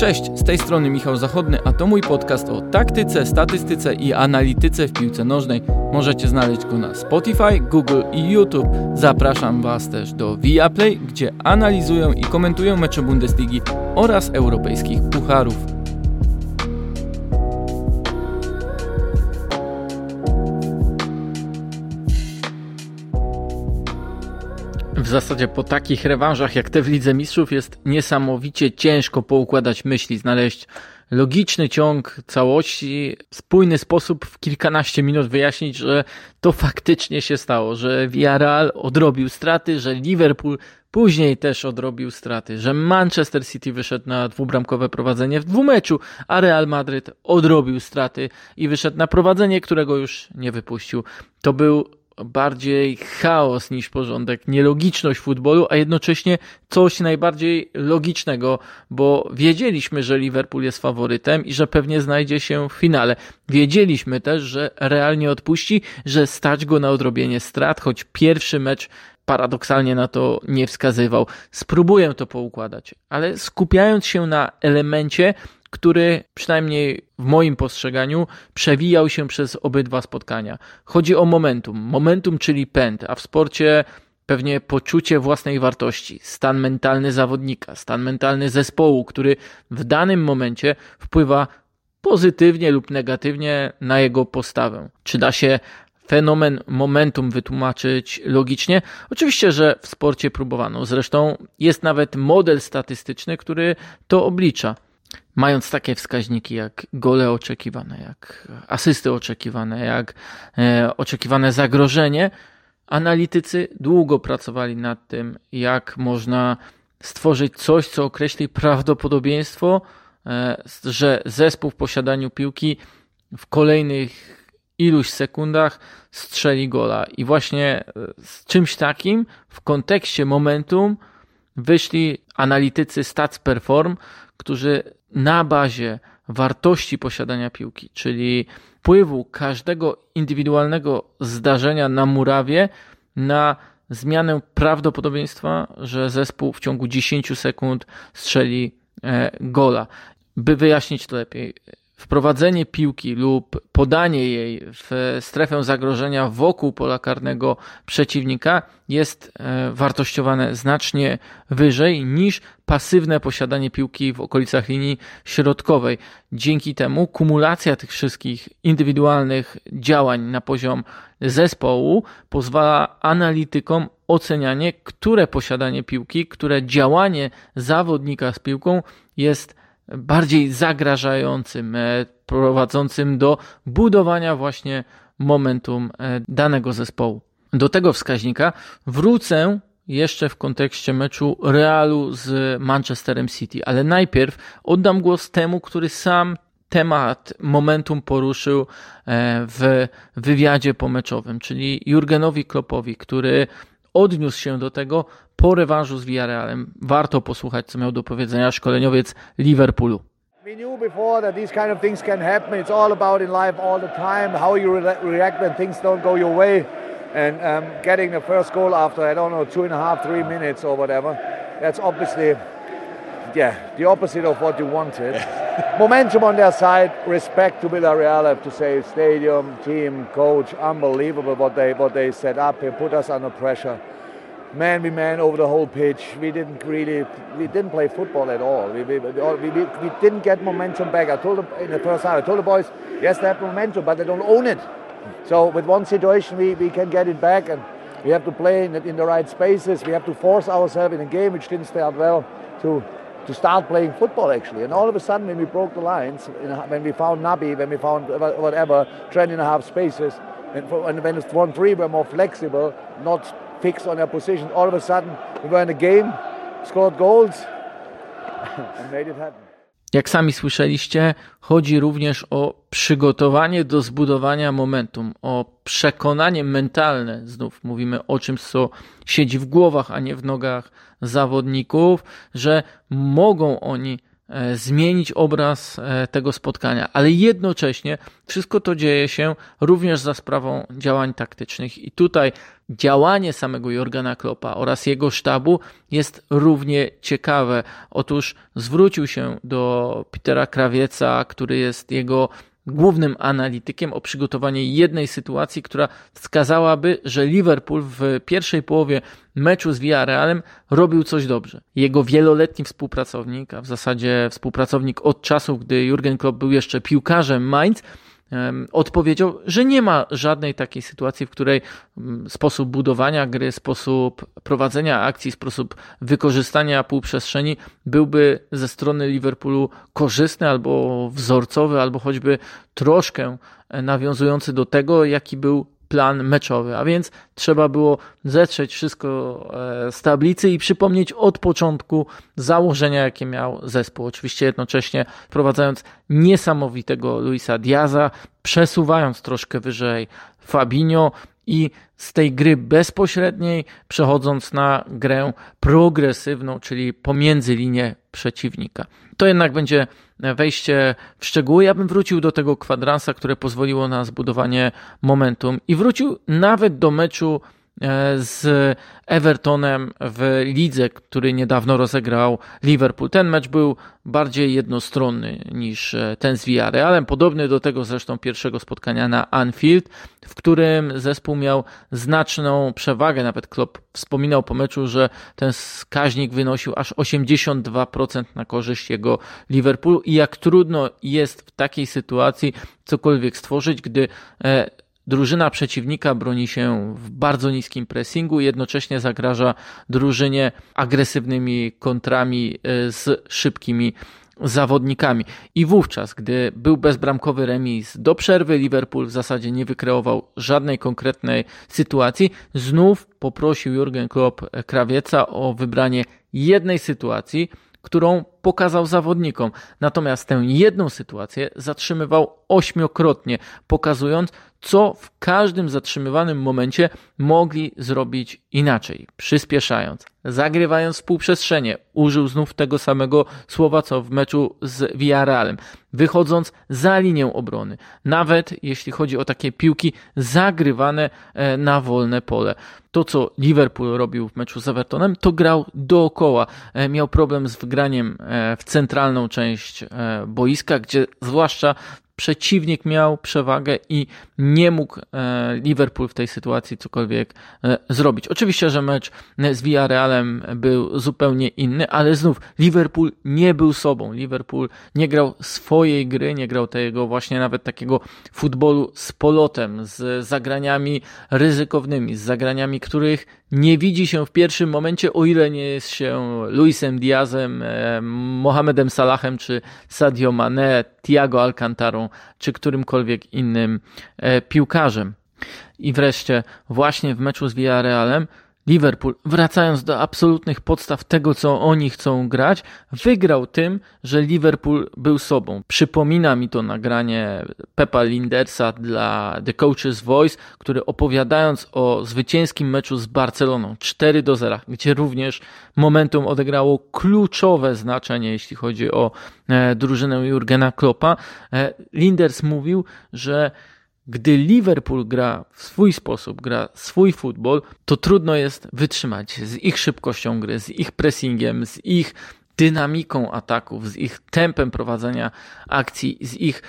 Cześć, z tej strony Michał Zachodny, a to mój podcast o taktyce, statystyce i analityce w piłce nożnej. Możecie znaleźć go na Spotify, Google i YouTube. Zapraszam Was też do Viaplay, gdzie analizują i komentują mecze Bundesligi oraz europejskich pucharów. Zasadzie po takich rewanżach jak te w Lidze Mistrzów jest niesamowicie ciężko poukładać myśli, znaleźć logiczny ciąg całości, spójny sposób w kilkanaście minut wyjaśnić, że to faktycznie się stało, że Villarreal odrobił straty, że Liverpool później też odrobił straty, że Manchester City wyszedł na dwubramkowe prowadzenie w dwumeczu, a Real Madryt odrobił straty i wyszedł na prowadzenie, którego już nie wypuścił. To był bardziej chaos niż porządek, nielogiczność futbolu, a jednocześnie coś najbardziej logicznego, bo wiedzieliśmy, że Liverpool jest faworytem i że pewnie znajdzie się w finale. Wiedzieliśmy też, że realnie odpuści, że stać go na odrobienie strat, choć pierwszy mecz paradoksalnie na to nie wskazywał. Spróbuję to poukładać, ale skupiając się na elemencie, który przynajmniej w moim postrzeganiu przewijał się przez obydwa spotkania. Chodzi o momentum. Momentum, czyli pęd, a w sporcie pewnie poczucie własnej wartości, stan mentalny zawodnika, stan mentalny zespołu, który w danym momencie wpływa pozytywnie lub negatywnie na jego postawę. Czy da się fenomen momentum wytłumaczyć logicznie? Oczywiście, że w sporcie próbowano. Zresztą jest nawet model statystyczny, który to oblicza mając takie wskaźniki jak gole oczekiwane, jak asysty oczekiwane, jak e, oczekiwane zagrożenie, analitycy długo pracowali nad tym, jak można stworzyć coś, co określi prawdopodobieństwo, e, że zespół w posiadaniu piłki w kolejnych iluś sekundach strzeli gola. I właśnie e, z czymś takim w kontekście momentum wyszli analitycy Stats Perform, którzy na bazie wartości posiadania piłki, czyli wpływu każdego indywidualnego zdarzenia na murawie na zmianę prawdopodobieństwa, że zespół w ciągu 10 sekund strzeli e, gola. By wyjaśnić to lepiej, wprowadzenie piłki lub podanie jej w strefę zagrożenia wokół pola karnego przeciwnika jest e, wartościowane znacznie wyżej niż pasywne posiadanie piłki w okolicach linii środkowej. Dzięki temu kumulacja tych wszystkich indywidualnych działań na poziom zespołu pozwala analitykom ocenianie, które posiadanie piłki, które działanie zawodnika z piłką jest bardziej zagrażającym, e, prowadzącym do budowania właśnie momentum e, danego zespołu. Do tego wskaźnika wrócę jeszcze w kontekście meczu Realu z Manchesterem City, ale najpierw oddam głos temu, który sam temat momentum poruszył e, w wywiadzie pomeczowym, czyli Jurgenowi Kloppowi, który odniósł się do tego po rewanżu z Villarrealem. Warto posłuchać, co miał do powiedzenia szkoleniowiec Liverpoolu. We knew before that these kind of things can happen. It's all about in life all the time, how you re react when things don't go your way. And um, getting the first goal after, I don't know, two and a half, three minutes or whatever, that's obviously, yeah, the opposite of what you wanted. Momentum on their side, respect to Villarreal, I have to say, stadium, team, coach, unbelievable what they, what they set up and put us under pressure man we man over the whole pitch. We didn't really, we didn't play football at all. We, we, we, we didn't get momentum back. I told them in the first half, I told the boys, yes, they have momentum, but they don't own it. So with one situation, we, we can get it back, and we have to play in the, in the right spaces. We have to force ourselves in a game which didn't start well to to start playing football actually. And all of a sudden, when we broke the lines, when we found Nabi, when we found whatever, trend and a half spaces, and, for, and when it's one three, we're more flexible, not fixed on their position. All of a sudden, we were in the game, scored goals and made it happen. Jak sami słyszeliście, chodzi również o przygotowanie do zbudowania momentum, o przekonanie mentalne. Znów mówimy o czymś, co siedzi w głowach, a nie w nogach zawodników, że mogą oni zmienić obraz e, tego spotkania, ale jednocześnie wszystko to dzieje się również za sprawą działań taktycznych i tutaj działanie samego Jorgana Kloppa oraz jego sztabu jest równie ciekawe. Otóż zwrócił się do Petera Krawieca, który jest jego głównym analitykiem o przygotowanie jednej sytuacji, która wskazałaby, że Liverpool w pierwszej połowie meczu z Villarrealem robił coś dobrze. Jego wieloletni współpracownik, a w zasadzie współpracownik od czasów, gdy Jurgen Klopp był jeszcze piłkarzem Mainz, odpowiedział, że nie ma żadnej takiej sytuacji, w której sposób budowania gry, sposób prowadzenia akcji, sposób wykorzystania półprzestrzeni byłby ze strony Liverpoolu korzystny albo wzorcowy, albo choćby troszkę e, nawiązujący do tego, jaki był plan meczowy, a więc trzeba było zetrzeć wszystko e, z tablicy i przypomnieć od początku założenia, jakie miał zespół. Oczywiście jednocześnie wprowadzając niesamowitego Luisa Diaza, przesuwając troszkę wyżej Fabinho i z tej gry bezpośredniej przechodząc na grę progresywną, czyli pomiędzy linię przeciwnika. To jednak będzie wejście w szczegóły. Ja bym wrócił do tego kwadransa, które pozwoliło na zbudowanie momentum i wrócił nawet do meczu z Evertonem w lidze, który niedawno rozegrał Liverpool. Ten mecz był bardziej jednostronny niż e, ten z Villarrealem, podobny do tego zresztą pierwszego spotkania na Anfield, w którym zespół miał znaczną przewagę. Nawet Klopp wspominał po meczu, że ten wskaźnik wynosił aż 82% na korzyść jego Liverpoolu i jak trudno jest w takiej sytuacji cokolwiek stworzyć, gdy e, drużyna przeciwnika broni się w bardzo niskim pressingu, jednocześnie zagraża drużynie agresywnymi kontrami e, z szybkimi zawodnikami. I wówczas, gdy był bezbramkowy remis do przerwy, Liverpool w zasadzie nie wykreował żadnej konkretnej sytuacji. Znów poprosił Jurgen Klopp Krawieca o wybranie jednej sytuacji, którą pokazał zawodnikom. Natomiast tę jedną sytuację zatrzymywał ośmiokrotnie, pokazując, co w każdym zatrzymywanym momencie mogli zrobić inaczej, przyspieszając, zagrywając współprzestrzenie. Użył znów tego samego słowa, co w meczu z Villarrealem, wychodząc za linię obrony, nawet jeśli chodzi o takie piłki zagrywane e, na wolne pole. To, co Liverpool robił w meczu z Evertonem, to grał dookoła. E, miał problem z wgraniem e, w centralną część boiska, gdzie zwłaszcza przeciwnik miał przewagę i nie mógł e, Liverpool w tej sytuacji cokolwiek e, zrobić. Oczywiście, że mecz z Villarrealem był zupełnie inny, ale znów Liverpool nie był sobą. Liverpool nie grał swojej gry, nie grał tego właśnie nawet takiego futbolu z polotem, z zagraniami ryzykownymi, z zagraniami, których nie widzi się w pierwszym momencie, o ile nie jest się Luisem Diazem, e, Mohamedem Salahem czy Sadio Mane, Thiago Alcantarą czy którymkolwiek innym e, piłkarzem. I wreszcie właśnie w meczu z Villarrealem Liverpool, wracając do absolutnych podstaw tego, co oni chcą grać, wygrał tym, że Liverpool był sobą. Przypomina mi to nagranie Pepa Lindersa dla The Coach's Voice, który opowiadając o zwycięskim meczu z Barceloną 4 do 0, gdzie również momentum odegrało kluczowe znaczenie, jeśli chodzi o e, drużynę Jurgena Kloppa, e, Linders mówił, że gdy Liverpool gra w swój sposób, gra swój futbol, to trudno jest wytrzymać z ich szybkością gry, z ich pressingiem, z ich dynamiką ataków, z ich tempem prowadzenia akcji, z ich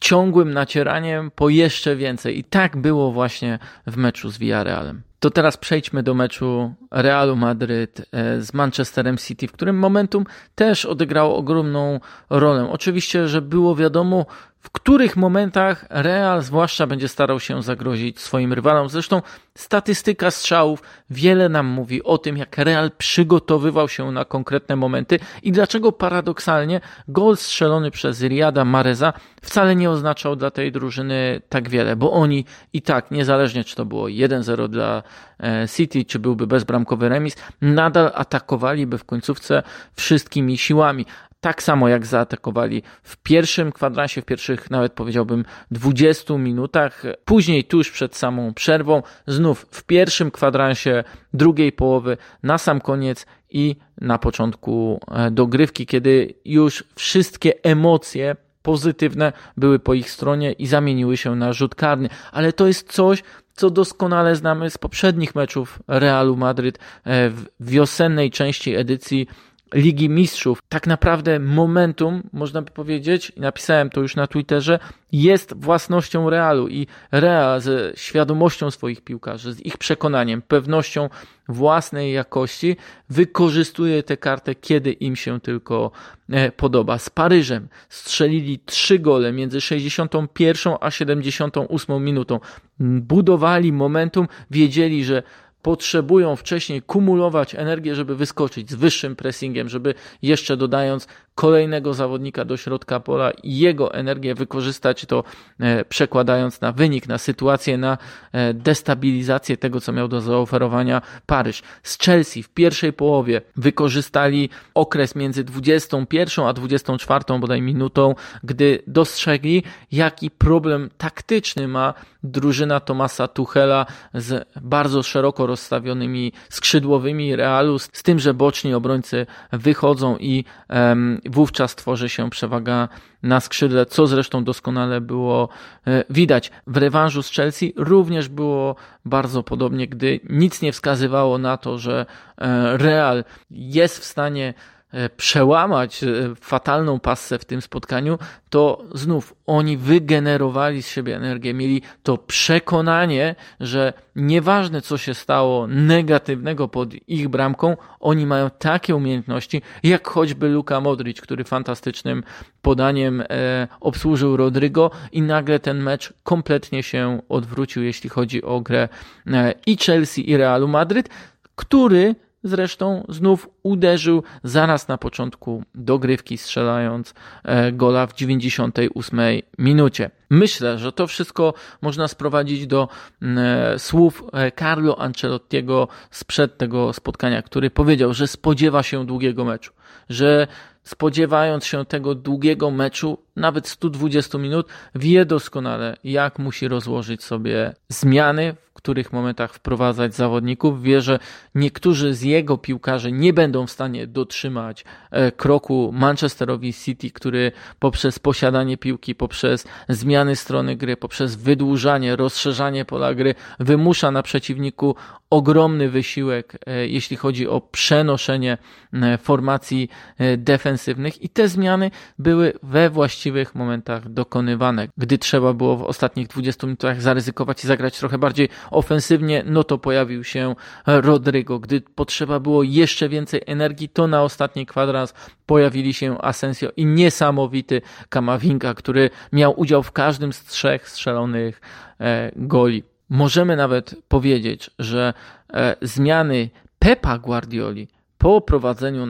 ciągłym nacieraniem po jeszcze więcej. I tak było właśnie w meczu z Villarrealem. To teraz przejdźmy do meczu Realu Madryt e, z Manchesterem City, w którym momentum też odegrało ogromną rolę. Oczywiście, że było wiadomo, w których momentach Real zwłaszcza będzie starał się zagrozić swoim rywalom. Zresztą statystyka strzałów wiele nam mówi o tym, jak Real przygotowywał się na konkretne momenty i dlaczego paradoksalnie gol strzelony przez Riada Mareza wcale nie oznaczał dla tej drużyny tak wiele, bo oni i tak, niezależnie czy to było 1-0 dla e, City, czy byłby bezbramkowy remis, nadal atakowaliby w końcówce wszystkimi siłami. Tak samo jak zaatakowali w pierwszym kwadransie, w pierwszych nawet powiedziałbym 20 minutach. Później, tuż przed samą przerwą, znów w pierwszym kwadransie drugiej połowy, na sam koniec i na początku e, dogrywki, kiedy już wszystkie emocje pozytywne były po ich stronie i zamieniły się na rzut karny. Ale to jest coś, co doskonale znamy z poprzednich meczów Realu Madryt e, w wiosennej części edycji Ligi Mistrzów. Tak naprawdę momentum, można by powiedzieć, napisałem to już na Twitterze, jest własnością Realu i Real ze świadomością swoich piłkarzy, z ich przekonaniem, pewnością własnej jakości wykorzystuje tę kartę, kiedy im się tylko e, podoba. Z Paryżem strzelili trzy gole między 61 a 78 minutą. Budowali momentum, wiedzieli, że potrzebują wcześniej kumulować energię, żeby wyskoczyć z wyższym pressingiem, żeby jeszcze dodając kolejnego zawodnika do środka pola i jego energię wykorzystać, to e, przekładając na wynik, na sytuację, na e, destabilizację tego, co miał do zaoferowania Paryż. Z Chelsea w pierwszej połowie wykorzystali okres między 21 a 24 bodaj minutą, gdy dostrzegli, jaki problem taktyczny ma drużyna Tomasa Tuchela z bardzo szeroko rozstawionymi skrzydłowymi Realu, z tym, że boczni obrońcy wychodzą i um, wówczas tworzy się przewaga na skrzydle, co zresztą doskonale było e, widać. W rewanżu z Chelsea również było bardzo podobnie, gdy nic nie wskazywało na to, że e, Real jest w stanie przełamać e, fatalną passę w tym spotkaniu, to znów oni wygenerowali z siebie energię, mieli to przekonanie, że nieważne co się stało negatywnego pod ich bramką, oni mają takie umiejętności, jak choćby Luka Modric, który fantastycznym podaniem e, obsłużył Rodrygo i nagle ten mecz kompletnie się odwrócił, jeśli chodzi o grę i Chelsea i Realu Madryt, który Zresztą znów uderzył zaraz na początku dogrywki, strzelając e, gola w 98 minucie. Myślę, że to wszystko można sprowadzić do e, słów e, Carlo Ancelottiego sprzed tego spotkania, który powiedział, że spodziewa się długiego meczu, że spodziewając się tego długiego meczu, nawet 120 minut, wie doskonale, jak musi rozłożyć sobie zmiany, w których momentach wprowadzać zawodników. Wie, że niektórzy z jego piłkarzy nie będą w stanie dotrzymać e, kroku Manchesterowi City, który poprzez posiadanie piłki, poprzez zmiany strony gry, poprzez wydłużanie, rozszerzanie pola gry wymusza na przeciwniku ogromny wysiłek, e, jeśli chodzi o przenoszenie e, formacji defensywnych i te zmiany były we właściwych momentach dokonywane. Gdy trzeba było w ostatnich 20 minutach zaryzykować i zagrać trochę bardziej ofensywnie, no to pojawił się Rodrygo. Gdy potrzeba było jeszcze więcej energii, to na ostatni kwadrans pojawili się Asensio i niesamowity Kamavinga, który miał udział w każdym z trzech strzelonych e, goli. Możemy nawet powiedzieć, że e, zmiany Pepa Guardioli po prowadzeniu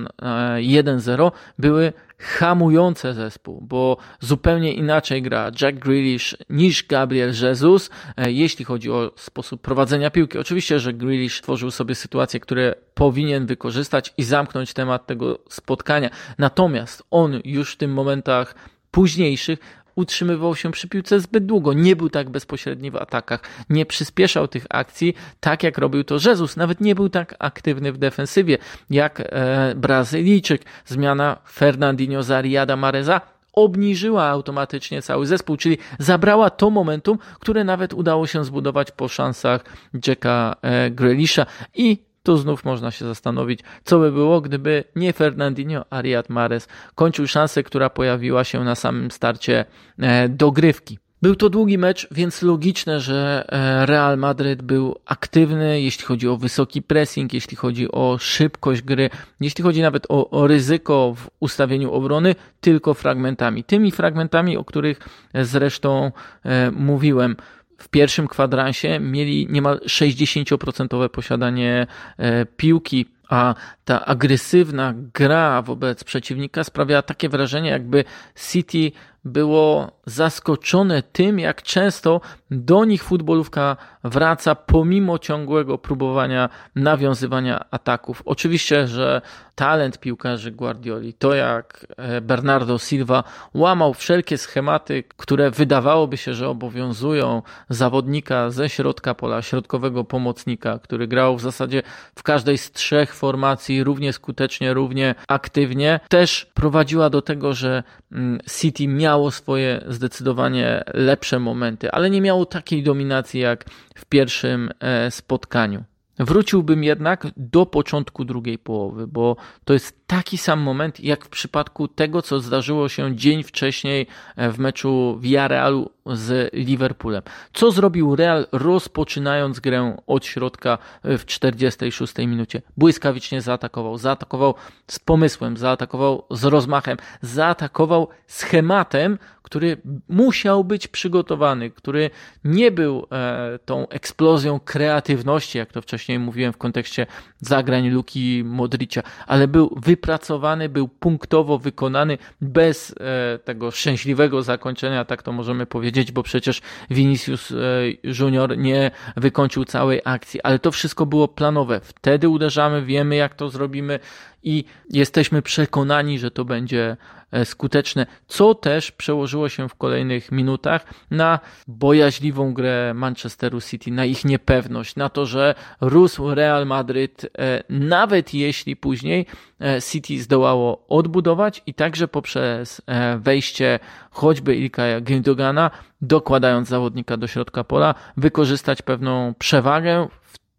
1-0 e, były hamujące zespół, bo zupełnie inaczej gra Jack Grealish niż Gabriel Jesus, e, jeśli chodzi o sposób prowadzenia piłki. Oczywiście, że Grealish tworzył sobie sytuacje, które powinien wykorzystać i zamknąć temat tego spotkania. Natomiast on już w tym momentach późniejszych utrzymywał się przy piłce zbyt długo, nie był tak bezpośredni w atakach, nie przyspieszał tych akcji tak jak robił to Jezus, nawet nie był tak aktywny w defensywie jak e, Brazylijczyk. Zmiana Fernandinho za Riyada Mareza obniżyła automatycznie cały zespół, czyli zabrała to momentum, które nawet udało się zbudować po szansach Jacka e, Grealisha. I tu znów można się zastanowić, co by było, gdyby nie Fernandinho, a Riyad Mahrez kończył szansę, która pojawiła się na samym starcie e, dogrywki. Był to długi mecz, więc logiczne, że e, Real Madryt był aktywny, jeśli chodzi o wysoki pressing, jeśli chodzi o szybkość gry, jeśli chodzi nawet o, o ryzyko w ustawieniu obrony, tylko fragmentami. Tymi fragmentami, o których zresztą e, mówiłem w pierwszym kwadransie mieli niemal 60% posiadanie e, piłki, a ta agresywna gra wobec przeciwnika sprawiała takie wrażenie, jakby City było zaskoczone tym, jak często do nich futbolówka wraca pomimo ciągłego próbowania nawiązywania ataków. Oczywiście, że talent piłkarzy Guardioli, to jak e, Bernardo Silva łamał wszelkie schematy, które wydawałoby się, że obowiązują zawodnika ze środka pola, środkowego pomocnika, który grał w zasadzie w każdej z trzech formacji równie skutecznie, równie aktywnie, też prowadziła do tego, że mm, City miało swoje zdecydowanie lepsze momenty, ale nie miało takiej dominacji jak w pierwszym e, spotkaniu. Wróciłbym jednak do początku drugiej połowy, bo to jest taki sam moment, jak w przypadku tego, co zdarzyło się dzień wcześniej e, w meczu Villarrealu z Liverpoolem. Co zrobił Real rozpoczynając grę od środka w 46 minucie? Błyskawicznie zaatakował, zaatakował z pomysłem, zaatakował z rozmachem, zaatakował schematem, który musiał być przygotowany, który nie był e, tą eksplozją kreatywności, jak to wcześniej mówiłem w kontekście zagrań Luki Modricia, ale był wypracowany, był punktowo wykonany bez e, tego szczęśliwego zakończenia, tak to możemy powiedzieć, bo przecież Vinicius e, Junior nie wykończył całej akcji, ale to wszystko było planowe. Wtedy uderzamy, wiemy jak to zrobimy, i jesteśmy przekonani, że to będzie skuteczne, co też przełożyło się w kolejnych minutach na bojaźliwą grę Manchesteru City, na ich niepewność, na to, że rósł Real Madryt, e, nawet jeśli później e, City zdołało odbudować i także poprzez wejście choćby Ilkaja Gündogana, dokładając zawodnika do środka pola, wykorzystać pewną przewagę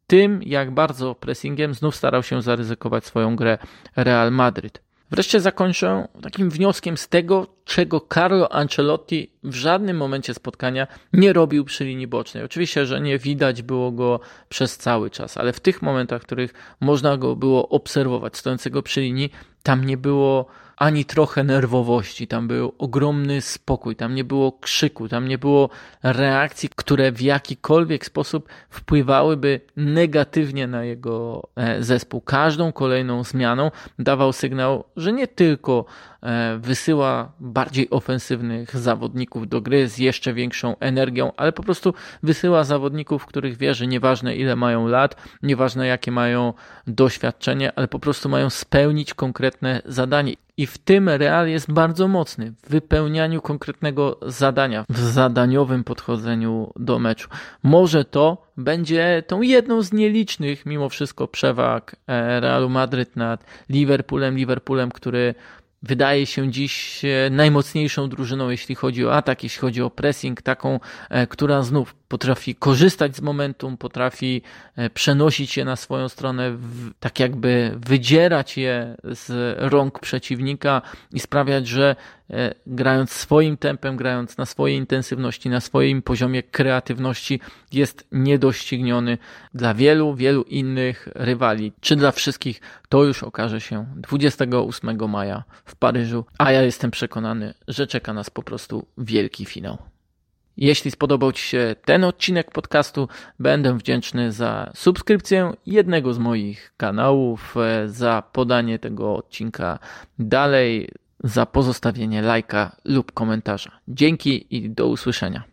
tym, jak bardzo pressingiem znów starał się zaryzykować swoją grę Real Madryt. Wreszcie zakończę takim wnioskiem z tego, czego Carlo Ancelotti w żadnym momencie spotkania nie robił przy linii bocznej. Oczywiście, że nie widać było go przez cały czas, ale w tych momentach, w których można go było obserwować stojącego przy linii, tam nie było ani trochę nerwowości, tam był ogromny spokój, tam nie było krzyku, tam nie było reakcji, które w jakikolwiek sposób wpływałyby negatywnie na jego e, zespół. Każdą kolejną zmianą dawał sygnał, że nie tylko E, wysyła bardziej ofensywnych zawodników do gry z jeszcze większą energią, ale po prostu wysyła zawodników, których wie, że nieważne ile mają lat, nieważne jakie mają doświadczenie, ale po prostu mają spełnić konkretne zadanie. I w tym Real jest bardzo mocny w wypełnianiu konkretnego zadania, w zadaniowym podchodzeniu do meczu. Może to będzie tą jedną z nielicznych, mimo wszystko, przewag e, Realu Madryt nad Liverpoolem. Liverpoolem, który wydaje się dziś e, najmocniejszą drużyną, jeśli chodzi o atak, jeśli chodzi o pressing, taką, e, która znów potrafi korzystać z momentum, potrafi e, przenosić je na swoją stronę, tak jakby wydzierać je z rąk przeciwnika i sprawiać, że e, grając swoim tempem, grając na swojej intensywności, na swoim poziomie kreatywności, jest niedościgniony dla wielu, wielu innych rywali. Czy dla wszystkich, to już okaże się 28 maja w Paryżu, a ja jestem przekonany, że czeka nas po prostu wielki finał. Jeśli spodobał Ci się ten odcinek podcastu, będę wdzięczny za subskrypcję jednego z moich kanałów, e, za podanie tego odcinka dalej, za pozostawienie lajka lub komentarza. Dzięki i do usłyszenia.